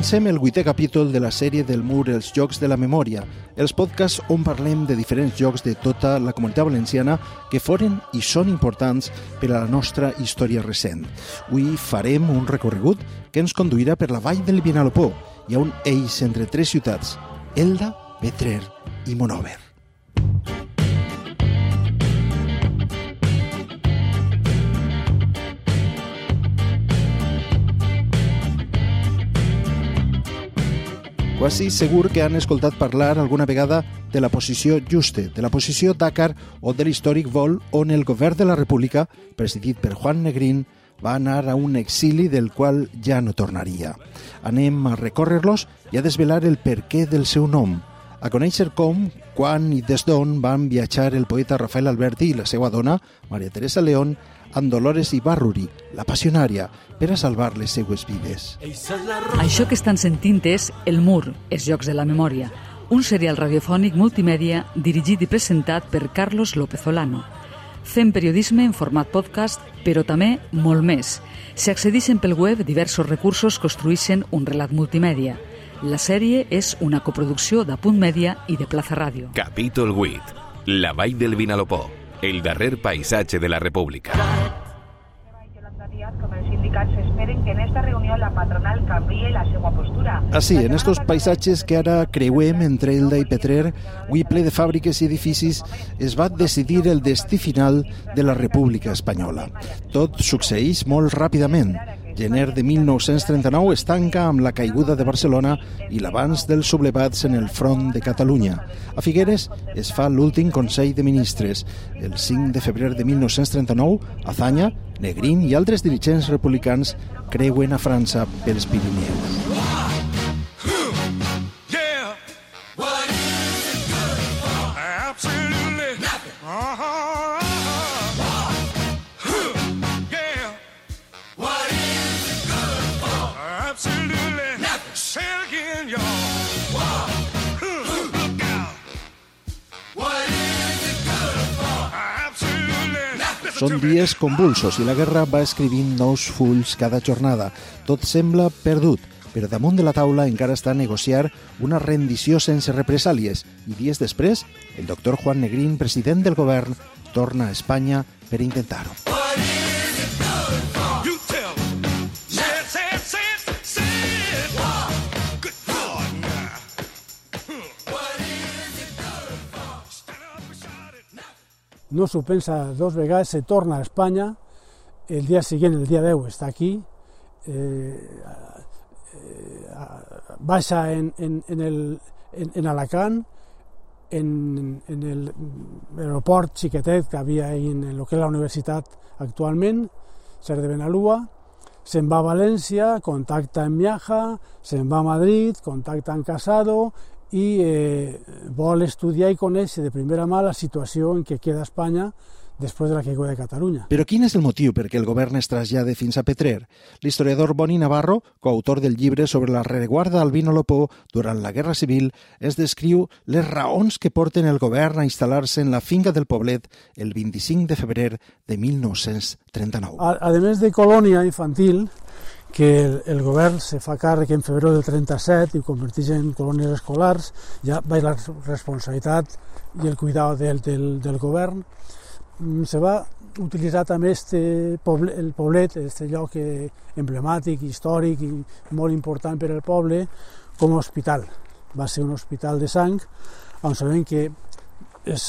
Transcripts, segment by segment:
Comencem el vuitè capítol de la sèrie del Mur Els Jocs de la Memòria, els podcasts on parlem de diferents jocs de tota la comunitat valenciana que foren i són importants per a la nostra història recent. Avui farem un recorregut que ens conduirà per la vall del Vinalopó. Hi ha un eix entre tres ciutats, Elda, Petrer i Monover. Quasi segur que han escoltat parlar alguna vegada de la posició Juste, de la posició Dakar o de l'històric vol on el govern de la República, presidit per Juan Negrín, va anar a un exili del qual ja no tornaria. Anem a recórrer-los i a desvelar el perquè del seu nom, a conèixer com, quan i des d'on van viatjar el poeta Rafael Alberti i la seva dona, Maria Teresa León, amb Dolores Ibarruri, la passionària, per a salvar les seues vides. Això que estan sentint és El Mur, els Jocs de la Memòria, un serial radiofònic multimèdia dirigit i presentat per Carlos López Olano. Fem periodisme en format podcast, però també molt més. Si accedixen pel web, diversos recursos construïssin un relat multimèdia. La sèrie és una coproducció de Punt Mèdia i de Plaza Ràdio. Capítol 8. La vall del Vinalopó. El darrer paisatge de la República. Esperen que en esta reunió la patronal canvie la seva postura. Así, en estos paisatges que ara creuem entre Elda i Petrer, avui ple de fàbriques i edificis, es va decidir el destí final de la República Espanyola. Tot succeeix molt ràpidament. Gener de 1939 es tanca amb la caiguda de Barcelona i l'avanç dels sublevats en el front de Catalunya. A Figueres es fa l'últim Consell de Ministres. El 5 de febrer de 1939, Azanya, Negrín i altres dirigents republicans creuen a França pels Pirineus. Són dies convulsos i la guerra va escrivint nous fulls cada jornada. Tot sembla perdut, però damunt de la taula encara està a negociar una rendició sense represàlies i dies després, el doctor Juan Negrín, president del govern, torna a Espanya per intentar-ho. No s'ho pensa dos vegades, se torna a Espanya, el dia següent, el dia 10, està aquí, eh, eh, baixa en, en, en, el, en, en Alacant, en, en el aeroport xiquetet que havia en el que és la universitat actualment, ser de Benalúa, se'n va a València, contacta amb Miaja, se'n va a Madrid, contacta amb Casado i eh, vol estudiar i conèixer de primera mà la situació en què queda Espanya després de la caiguda de Catalunya. Però quin és el motiu perquè el govern es trasllade fins a Petrer? L'historiador Boni Navarro, coautor del llibre sobre la rereguarda al Vinalopó durant la Guerra Civil, es descriu les raons que porten el govern a instal·lar-se en la finca del Poblet el 25 de febrer de 1939. A, a més de colònia infantil, que el, govern se fa càrrec en febrer del 37 i ho converteix en colònies escolars, ja va la responsabilitat i el cuidado del, del, del govern. Mm, Se va utilitzar també este poble, el poblet, este lloc eh, emblemàtic, històric i molt important per al poble, com a hospital. Va ser un hospital de sang on sabem que les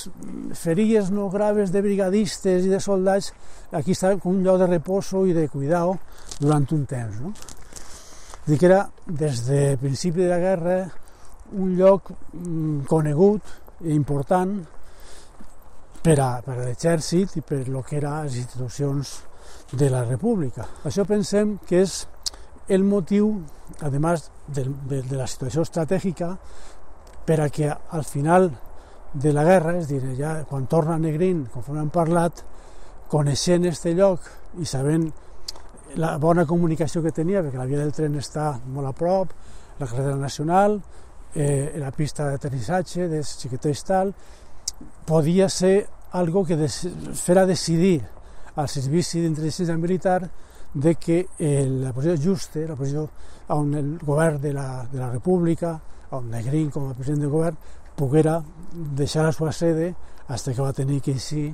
ferides no graves de brigadistes i de soldats aquí està com un lloc de reposo i de cuidado durant un temps. No? Dir, que era des de principi de la guerra un lloc mm, conegut i important per a, per a l'exèrcit i per lo que eren les institucions de la república. Això pensem que és el motiu, a més de, de, de la situació estratègica, per a que al final de la guerra, és dir, ja quan torna Negrín, conforme hem parlat, coneixent este lloc i sabent la bona comunicació que tenia, perquè la via del tren està molt a prop, la carretera nacional, eh, la pista d'aterrissatge, de xiquetets tal, podia ser algo que des, fera decidir al servici d'intel·ligència militar de que eh, la posició justa, la posició on el govern de la, de la República, on Negrín com a president del govern, poguera deixar la seva sede fins que va tenir que eixir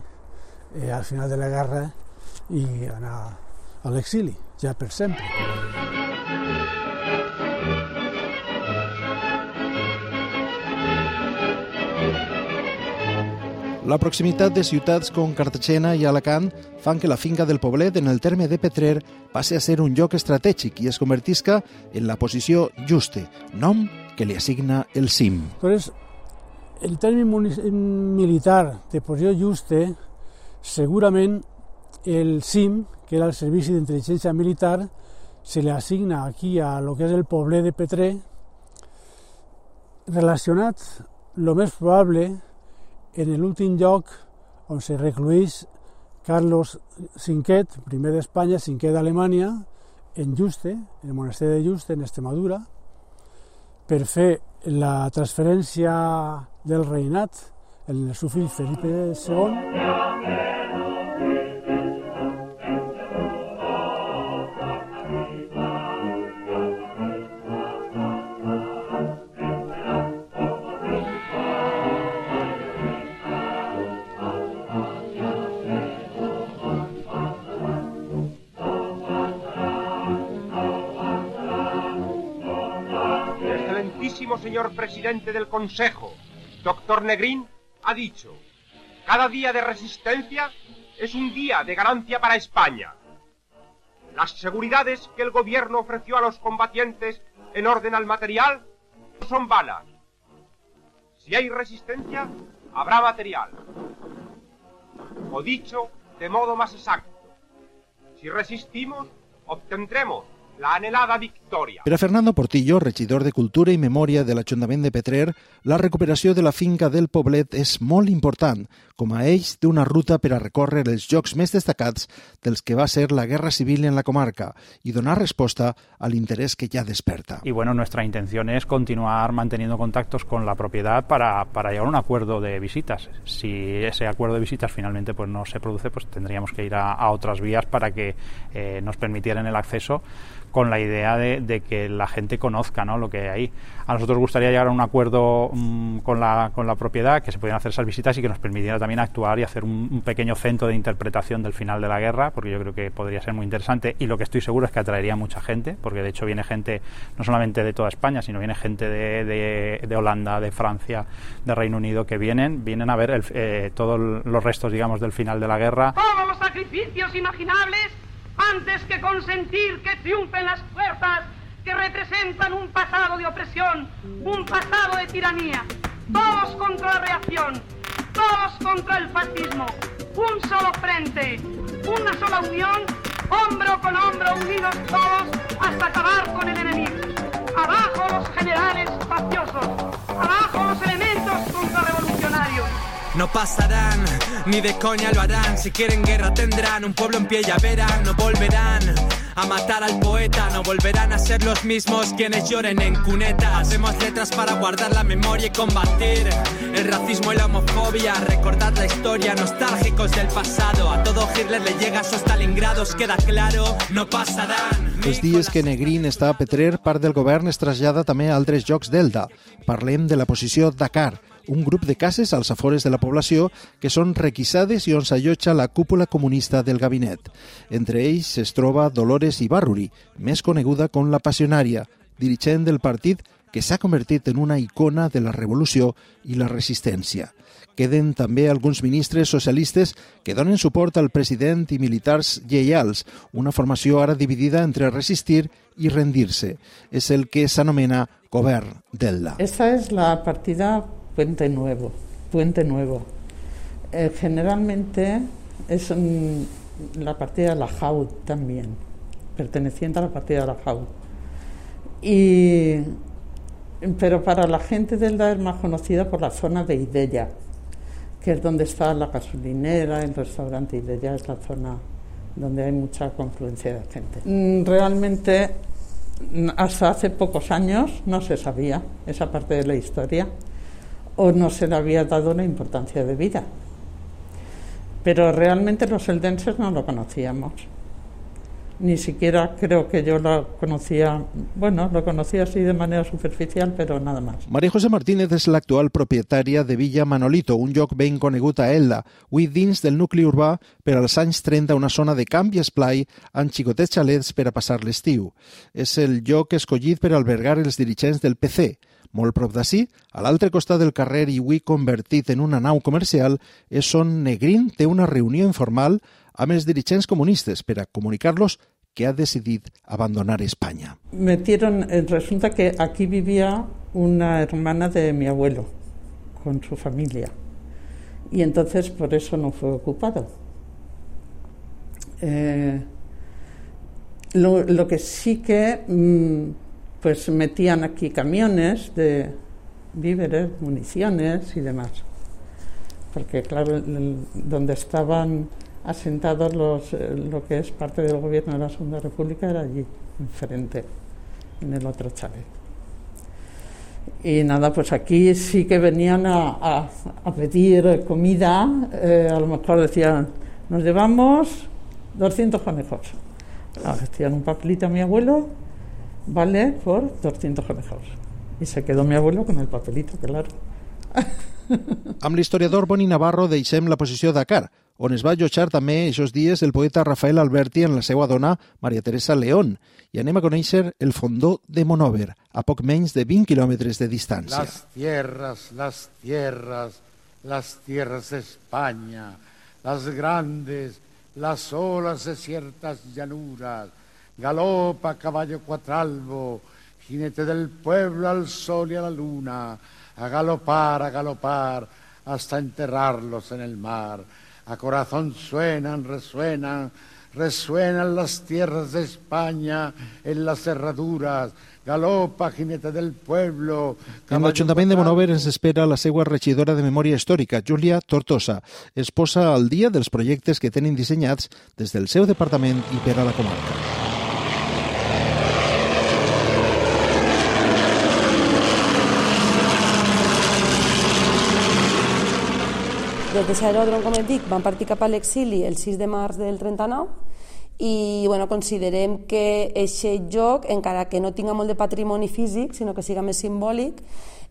eh, al final de la guerra i anar a l'exili, ja per sempre. La proximitat de ciutats com Cartagena i Alacant fan que la finca del Poblet en el terme de Petrer passi a ser un lloc estratègic i es convertisca en la posició juste, nom que li assigna el CIM. Entonces, el término militar de posició juste, segurament el CIM, que era el Servici d'Intel·ligència Militar, se li assigna aquí a lo que és el Poblet de Petrer, relacionat, lo més probable, en l'últim lloc on se recluís Carlos V, primer d'Espanya, cinquè d'Alemanya, en Juste, en el monestir de Juste, en Extremadura, per fer la transferència del reinat el seu fill Felipe II. Señor presidente del Consejo, doctor Negrín, ha dicho, cada día de resistencia es un día de ganancia para España. Las seguridades que el gobierno ofreció a los combatientes en orden al material no son vanas. Si hay resistencia, habrá material. O dicho de modo más exacto, si resistimos, obtendremos la anhelada victòria. Per a Fernando Portillo, regidor de Cultura i Memòria de l'Ajuntament de Petrer, la recuperació de la finca del Poblet és molt important, com a eix d'una ruta per a recórrer els jocs més destacats dels que va ser la Guerra Civil en la comarca i donar resposta a l'interès que ja desperta. Y bueno, nuestra intención es continuar manteniendo contactos con la propiedad para, para llegar a un acuerdo de visitas. Si ese acuerdo de visitas finalmente pues no se produce, pues tendríamos que ir a, a otras vías para que eh, nos permitieran el acceso con la idea de, que la gente conozca ¿no? lo que hay. A nosotros gustaría llegar a un acuerdo mmm, con, la, con la propiedad, que se pudieran hacer esas visitas y que nos permitiera también actuar y hacer un, pequeño centro de interpretación del final de la guerra, porque yo creo que podría ser muy interesante y lo que estoy seguro es que atraería mucha gente, porque de hecho viene gente no solamente de toda España, sino viene gente de, de, Holanda, de Francia, de Reino Unido, que vienen, vienen a ver eh, todos los restos, digamos, del final de la guerra. Todos los sacrificios imaginables antes que consentir que triunfen las fuerzas que representan un pasado de opresión, un pasado de tiranía. Todos contra la reacción, todos contra el fascismo. Un solo frente, una sola unión, hombro con hombro, unidos todos hasta acabar con el enemigo. Abajo los generales faciosos, abajo los elementos contrarrevolucionarios. No pasarán, ni de coña lo harán. Si quieren guerra tendrán un pueblo en pie, ya verán. No volverán a matar al poeta. No volverán a ser los mismos quienes lloren en cuneta. Hacemos letras para guardar la memoria y combatir el racismo y la homofobia. Recordar la historia, nostálgicos del pasado. A todo Hitler le llega sus Stalingrados, queda claro. No pasarán. Els dies que Negrín està a Petrer, part del govern es trasllada també a altres jocs d'Elda. Parlem de la posició Dakar, un grup de cases als afores de la població que són requisades i on s'allotja la cúpula comunista del gabinet. Entre ells es troba Dolores Ibarruri, més coneguda com la Passionària, dirigent del partit que s'ha convertit en una icona de la revolució i la resistència. Queden també alguns ministres socialistes que donen suport al president i militars lleials, una formació ara dividida entre resistir i rendir-se. És el que s'anomena govern d'Elda. Esta es la partida Puente Nuevo. Puente Nuevo. Eh, generalmente es la partida de la JAU también, perteneciente a la partida de la JAU. Y, pero para la gente del DA es más conocida por la zona de Idella, que es donde está la gasolinera, el restaurante Idella, es la zona donde hay mucha confluencia de gente. Mm, realmente, hasta hace pocos años no se sabía esa parte de la historia o no se le había dado la importancia de vida. Pero realmente los eldenses no lo conocíamos. ni siquiera creo que yo lo conocía, bueno, lo conocía así de manera superficial, però nada más. Maria José Martínez és l'actual propietària de Villa Manolito, un lloc ben conegut a Elda, dins del nucli urbà per als anys 30 una zona de camp i esplai amb xicotets xalets per a passar l'estiu. És el lloc escollit per albergar els dirigents del PC. Molt prop d'ací, a l'altre costat del carrer i avui convertit en una nau comercial, és on Negrín té una reunió informal amb els dirigents comunistes per a comunicar-los que ha decidit abandonar España. Metieron, eh, resulta que aquí vivía una hermana de mi abuelo con su familia y entonces por eso no fue ocupado. Eh, lo, lo que sí que mm, pues metían aquí camiones de víveres, municiones y demás. Porque claro, donde estaban asentados los, eh, lo que es parte del gobierno de la Segunda República era allí, enfrente, en el otro chalet. Y nada, pues aquí sí que venían a, pedir comida, eh, a lo mejor decían, nos llevamos 200 conejos. Ah, Hacían un papelito a mi abuelo, vale por 200 conejos. Y se quedó mi abuelo con el papelito, claro. Amb l'historiador Boni Navarro deixem la posició Dakar, on es va allotjar també aquests dies el poeta Rafael Alberti amb la seva dona Maria Teresa León, i anem a conèixer el fondó de Monover, a poc menys de 20 quilòmetres de distància. Las tierras, las tierras, las tierras de España, las grandes, las olas de ciertas llanuras, galopa caballo cuatralbo, jinete del pueblo al sol y a la luna, a galopar, a galopar, hasta enterrarlos en el mar. A corazón suenan, resuenan, resuenan las tierras de España en las cerraduras, galopa, jinete del pueblo. En l'Ajuntament de Monover ens espera la seva regidora de Memòria Històrica, Júlia Tortosa. Es posa al dia dels projectes que tenen dissenyats des del seu departament i per a la comarca. Des de l'aeròdrom, com et dic, vam partir cap a l'exili el 6 de març del 39 i bueno, considerem que aquest joc, encara que no tinga molt de patrimoni físic, sinó que siga més simbòlic,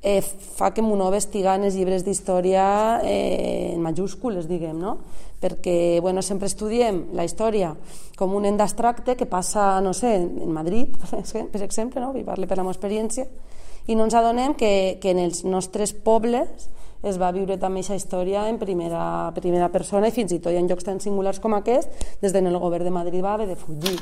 eh, fa que Monova estiga en els llibres d'història eh, en majúscules, diguem, no? Perquè bueno, sempre estudiem la història com un ent d'abstracte que passa, no sé, en Madrid, per exemple, no? i parlo per la meva experiència, i no ens adonem que, que en els nostres pobles es va viure també aquesta història en primera, primera persona i fins i tot hi ha llocs tan singulars com aquest, des d'en el govern de Madrid va haver de fugir.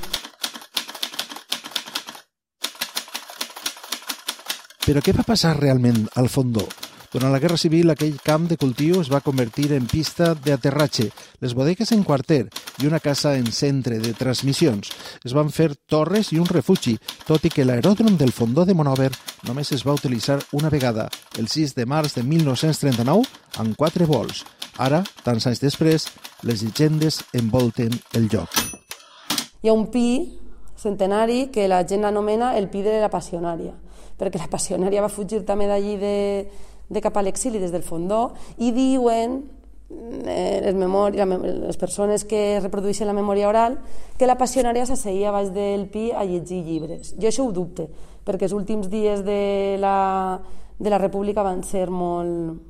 Però què va passar realment al fondó? Durant la Guerra Civil, aquell camp de cultiu es va convertir en pista d'aterratge, les bodegues en quarter i una casa en centre de transmissions. Es van fer torres i un refugi, tot i que l'aeròdrom del fondó de Monover només es va utilitzar una vegada, el 6 de març de 1939, amb quatre vols. Ara, tants anys després, les llegendes envolten el lloc. Hi ha un pi centenari que la gent anomena el pi de la passionària, perquè la passionària va fugir també d'allí de, de cap a l'exili des del fondó i diuen eh, les, memori, la, mem- les persones que reprodueixen la memòria oral que la passionària s'asseia baix del pi a llegir llibres. Jo això ho dubte, perquè els últims dies de la, de la república van ser molt,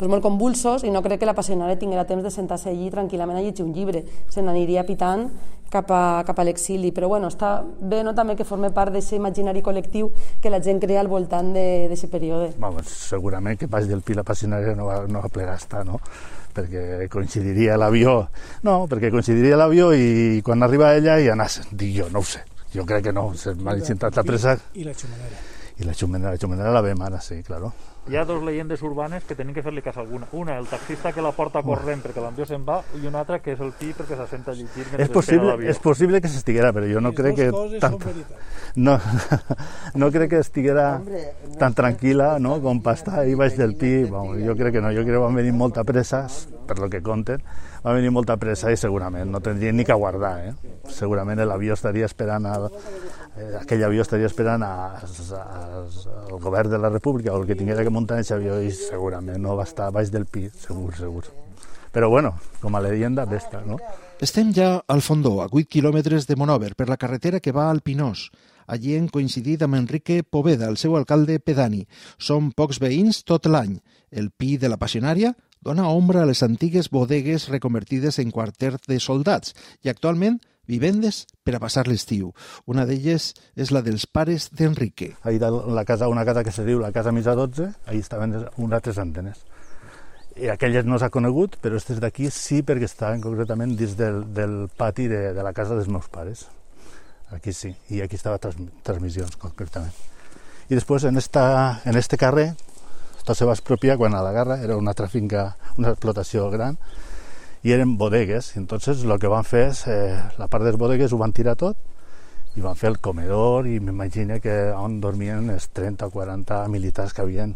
pues molt convulsos i no crec que la passionària tinguera temps de sentar-se allí tranquil·lament a llegir un llibre. Se n'aniria pitant cap a, cap a l'exili. Però bueno, està bé no, també que forme part d'aquest imaginari col·lectiu que la gent crea al voltant d'aquest període. Vamos, segurament que pas del Pi la passionària no va, no va plegar a estar, no? perquè coincidiria l'avió no, perquè coincidiria l'avió i quan arriba ella i anàs, dic jo, no ho sé jo crec que no, se m'ha intentat la presa I la xumenera. i la xumenera, la xumenera la vem ara, sí, claro Hi ha dos leyendes urbanes que tenen que fer-li cas a alguna. Una, el taxista que la porta corrent perquè l'avió se'n va, i una altra que és el pi perquè s'assenta a llegir mentre és possible, espera l'avió. és possible que s'estiguera, però jo no crec que tant, no, no crec que estiguera tan tranquil·la no, com per estar ahí baix del pi. Vamos, jo crec que no, jo crec que van venir molta pressa, per lo que conten, va venir molta pressa i segurament no tindrien ni que guardar. Eh? Segurament l'avió estaria esperant, a, eh, aquell avió estaria esperant al govern de la República o el que tinguera que muntar aquest avió i segurament no va estar baix del pi, segur, segur. Però bueno, com a leyenda d'esta, no? Estem ja al Fondó, a 8 quilòmetres de Monover, per la carretera que va al Pinós. Allí hem coincidit amb Enrique Poveda, el seu alcalde pedani. Som pocs veïns tot l'any. El pi de la passionària dona ombra a les antigues bodegues reconvertides en quarter de soldats i actualment vivendes per a passar l'estiu. Una d'elles és la dels pares d'Enrique. Ahí la casa, una casa que se diu la Casa Misa 12, ahí estaven unes altres antenes. I aquelles no s'ha conegut, però aquestes d'aquí sí perquè estaven concretament dins del, del pati de, de la casa dels meus pares. Aquí sí, i aquí estava trans, transmissions concretament. I després en, esta, en este carrer, tot se va expropiar quan a la guerra era una altra finca, una explotació gran, i eren bodegues. Entonces el que van fer és, eh, la part dels bodegues ho van tirar tot i van fer el comedor i m'imagino que on dormien els 30 o 40 militars que havien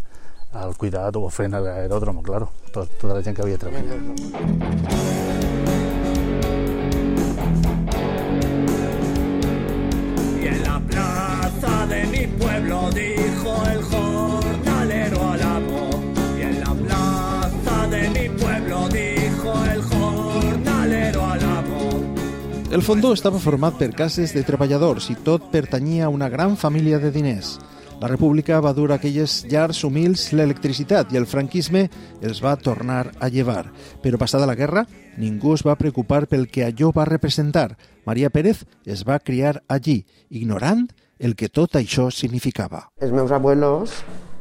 al cuidat o fent l'aeròdrom, claro, tot, tota la gent que havia treballat. Y en la plaza de mi pueblo dijo el El fondó estava format per cases de treballadors i tot pertanyia a una gran família de diners. La República va dur a aquelles llars humils l'electricitat i el franquisme els va tornar a llevar. Però passada la guerra, ningú es va preocupar pel que allò va representar. Maria Pérez es va criar allí, ignorant el que tot això significava. Els meus abuelos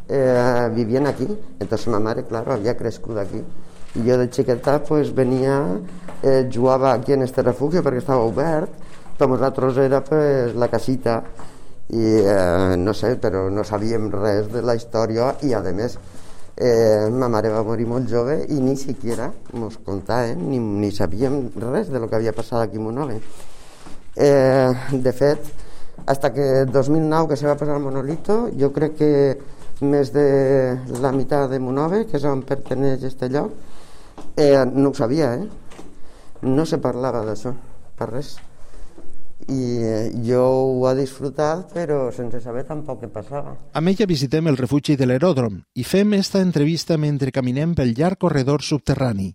eh, vivien aquí, entonces ma mare, claro, havia crescut aquí. I jo de xiqueta pues, venia, eh, jugava aquí en este refugi perquè estava obert, per nosaltres era pues, la casita. I eh, no sé, però no sabíem res de la història. I a més eh, ma mare va morir molt jove i ni siquiera mos contàvem ni, ni sabíem res de lo que havia passat aquí a Monove eh, de fet hasta que 2009 que se va passar al Monolito jo crec que més de la meitat de Monove que és on perteneix este lloc eh, no ho sabia eh? no se parlava d'això per res i eh, jo ho he disfrutat però sense saber tampoc què passava. Amb ella visitem el refugi de l'aeròdrom i fem esta entrevista mentre caminem pel llarg corredor subterrani.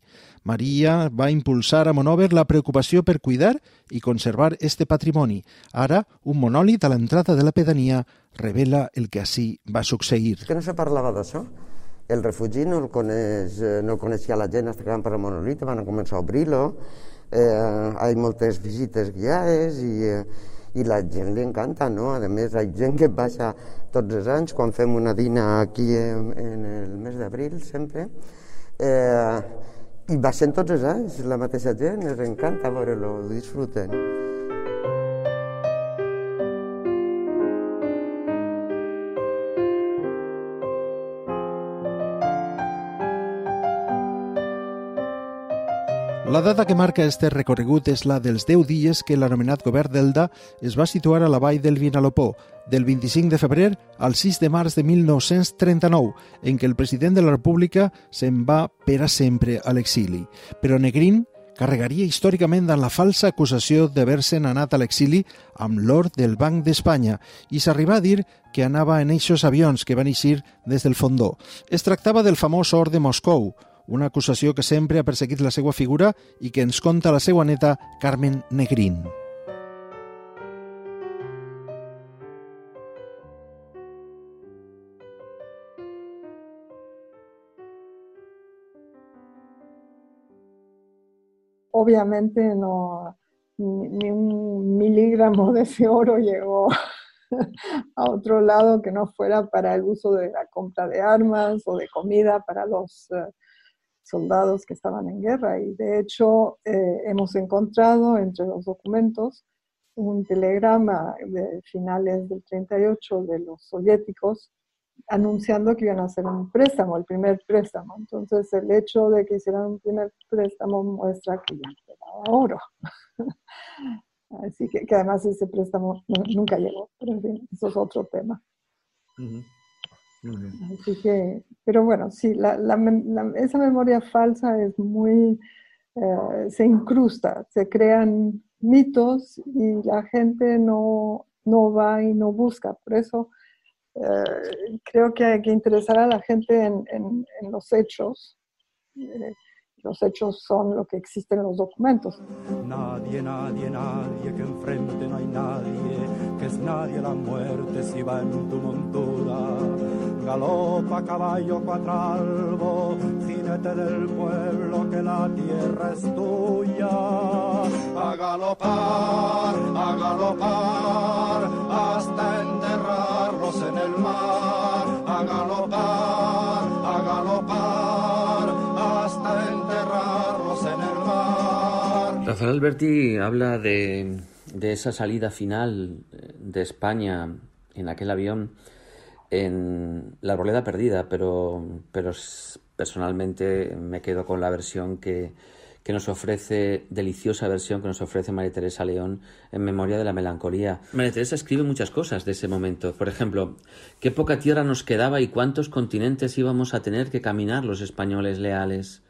Maria va impulsar a Monover la preocupació per cuidar i conservar este patrimoni. Ara, un monòlit a l'entrada de la pedania revela el que així va succeir. Que no se parlava d'això. El refugi no el, coneix, eh, no el coneixia la gent fins que van per el monolit, van començar a obrir-lo, eh, hi ha moltes visites guiades i, eh, i la gent li encanta, no? A més, hi ha gent que baixa tots els anys, quan fem una dina aquí en, en el mes d'abril, sempre, eh, i baixen tots els anys, la mateixa gent, els encanta veure-lo, ho disfruten. La data que marca este recorregut és la dels 10 dies que l'anomenat govern d'Elda es va situar a la vall del Vinalopó, del 25 de febrer al 6 de març de 1939, en què el president de la República se'n va per a sempre a l'exili. Però Negrín carregaria històricament amb la falsa acusació d'haver-se'n anat a l'exili amb l'or del Banc d'Espanya i s'arriba a dir que anava en eixos avions que van eixir des del fondó. Es tractava del famós or de Moscou, una acusació que sempre ha perseguit la seva figura i que ens conta la seva Carmen Negrín. Obviamente no, ni, un miligramo de ese oro llegó a otro lado que no fuera para el uso de la compra de armas o de comida para los uh, soldados que estaban en guerra. Y de hecho eh, hemos encontrado entre los documentos un telegrama de finales del 38 de los soviéticos anunciando que iban a hacer un préstamo, el primer préstamo. Entonces el hecho de que hicieran un primer préstamo muestra que ya quedaba oro. Así que, además ese préstamo nunca llegó, pero en fin, eso es otro tema. Así que, pero bueno, sí, la, la, la, esa memoria falsa es muy, eh, se incrusta, se crean mitos y la gente no, no va y no busca. Por eso eh, creo que hay que interesar a la gente en, en, en los hechos. Eh, los hechos son lo que existen en los documentos. Nadie, nadie, nadie, que enfrente no hay nadie, nadie la muerte si va en tu montura. Galopa caballo cuatralbo, jinete del pueblo, que la tierra es tuya. A galopar, a galopar, hasta enterrarlos en el mar. A galopar, a galopar, hasta enterrarlos en el mar. Rafael Alberti habla de, de esa salida final de España en aquel avión en La Arboleda Perdida, pero, pero personalmente me quedo con la versión que, que nos ofrece, deliciosa versión que nos ofrece María Teresa León en Memoria de la Melancolía. María Teresa escribe muchas cosas de ese momento. Por ejemplo, qué poca tierra nos quedaba y cuántos continentes íbamos a tener que caminar los españoles leales.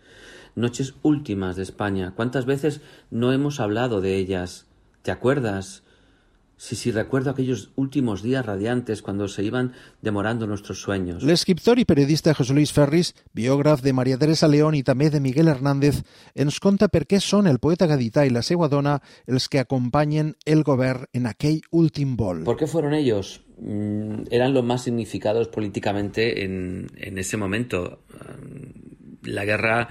Noches últimas de España. ¿Cuántas veces no hemos hablado de ellas? ¿Te acuerdas? Sí, sí, recuerdo aquellos últimos días radiantes cuando se iban demorando nuestros sueños. L'escriptor i periodista José Luis Ferris, biògraf de Maria Teresa León i també de Miguel Hernández, ens conta per què són el poeta gadità i la seva dona els que acompanyen el govern en aquell últim vol. ¿Por qué fueron ellos? Mm, eran los más significados políticamente en, en ese momento. Mm, La guerra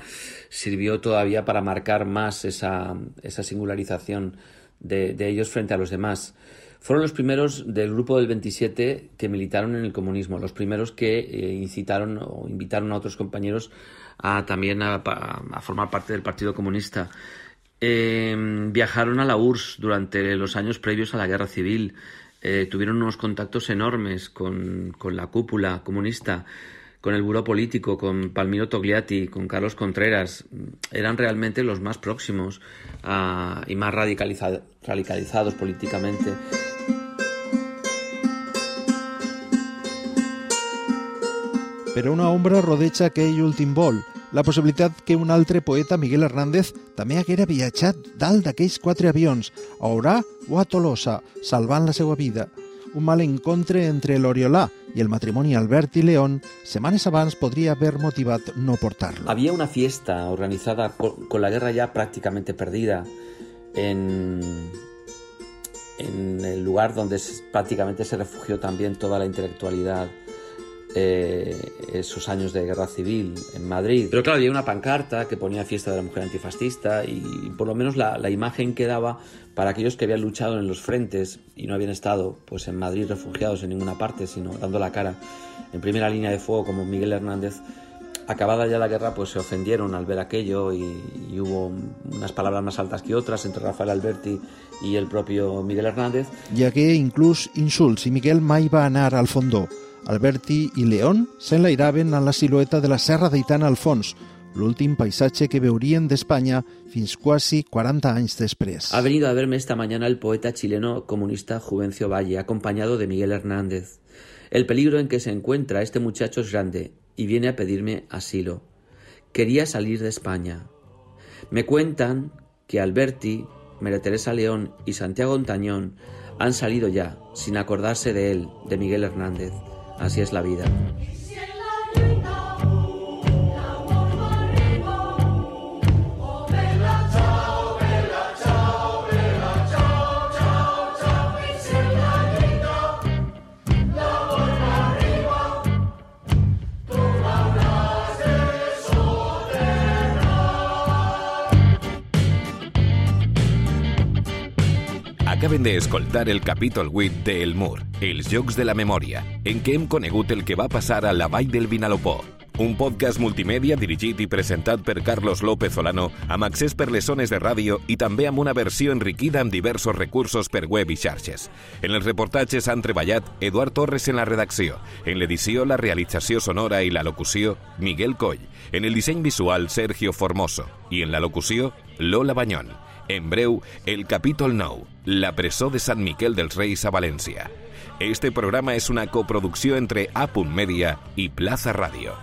sirvió todavía para marcar más esa, esa singularización de, de ellos frente a los demás. Fueron los primeros del grupo del 27 que militaron en el comunismo, los primeros que eh, incitaron o invitaron a otros compañeros a también a, a- formar parte del Partido Comunista. Eh, viajaron a la URSS durante los años previos a la guerra civil. Eh, tuvieron unos contactos enormes con, con la cúpula comunista, con el buró político, con Palmiro Togliatti, con Carlos Contreras. Eran realmente los más próximos ah, y más radicaliza- radicalizados políticamente. Però una ombra rodeja aquell últim vol, la possibilitat que un altre poeta, Miguel Hernández, també haguera viatjat dalt d'aquells quatre avions, a Orà o a Tolosa, salvant la seva vida. Un mal encontre entre l'Oriolà i el matrimoni Albert i León, setmanes abans podria haver motivat no portar-lo. Había una fiesta organizada co- con, la guerra ya prácticamente perdida en, en el lugar donde prácticamente se refugió también toda la intelectualidad eh, esos años de guerra civil en Madrid. Pero claro, había una pancarta que ponía fiesta de la mujer antifascista y por lo menos la, la imagen que daba para aquellos que habían luchado en los frentes y no habían estado pues en Madrid refugiados en ninguna parte, sino dando la cara en primera línea de fuego como Miguel Hernández, acabada ya la guerra, pues se ofendieron al ver aquello y, y hubo unas palabras más altas que otras entre Rafael Alberti y el propio Miguel Hernández. Hi hagué inclús insults i Miguel mai va anar al fondó. Alberti i León s'enlairaven en la silueta de la Serra d'Aitana al fons, l'últim paisatge que veurien d'Espanya fins quasi 40 anys després. Ha venido a verme esta mañana el poeta chileno comunista Juvencio Valle, acompañado de Miguel Hernández. El peligro en que se encuentra este muchacho es grande y viene a pedirme asilo. Quería salir de España. Me cuentan que Alberti, María Teresa León y Santiago Ontañón han salido ya, sin acordarse de él, de Miguel Hernández. Así es la vida. Acaben d'escoltar el capítol 8 de El Mur, els Jocs de la Memòria, en què hem conegut el que va passar a la Vall del Vinalopó. Un podcast multimèdia dirigit i presentat per Carlos López Olano, amb accés per les zones de ràdio i també amb una versió enriquida amb diversos recursos per web i xarxes. En els reportatges han treballat Eduard Torres en la redacció, en l'edició, la realització sonora i la locució, Miguel Coll, en el disseny visual, Sergio Formoso, i en la locució, Lola Banyón. En breu, el capítol 9, la Presó de San Miquel del Reis a Valencia. Este programa es una coproducción entre Apun Media y Plaza Radio.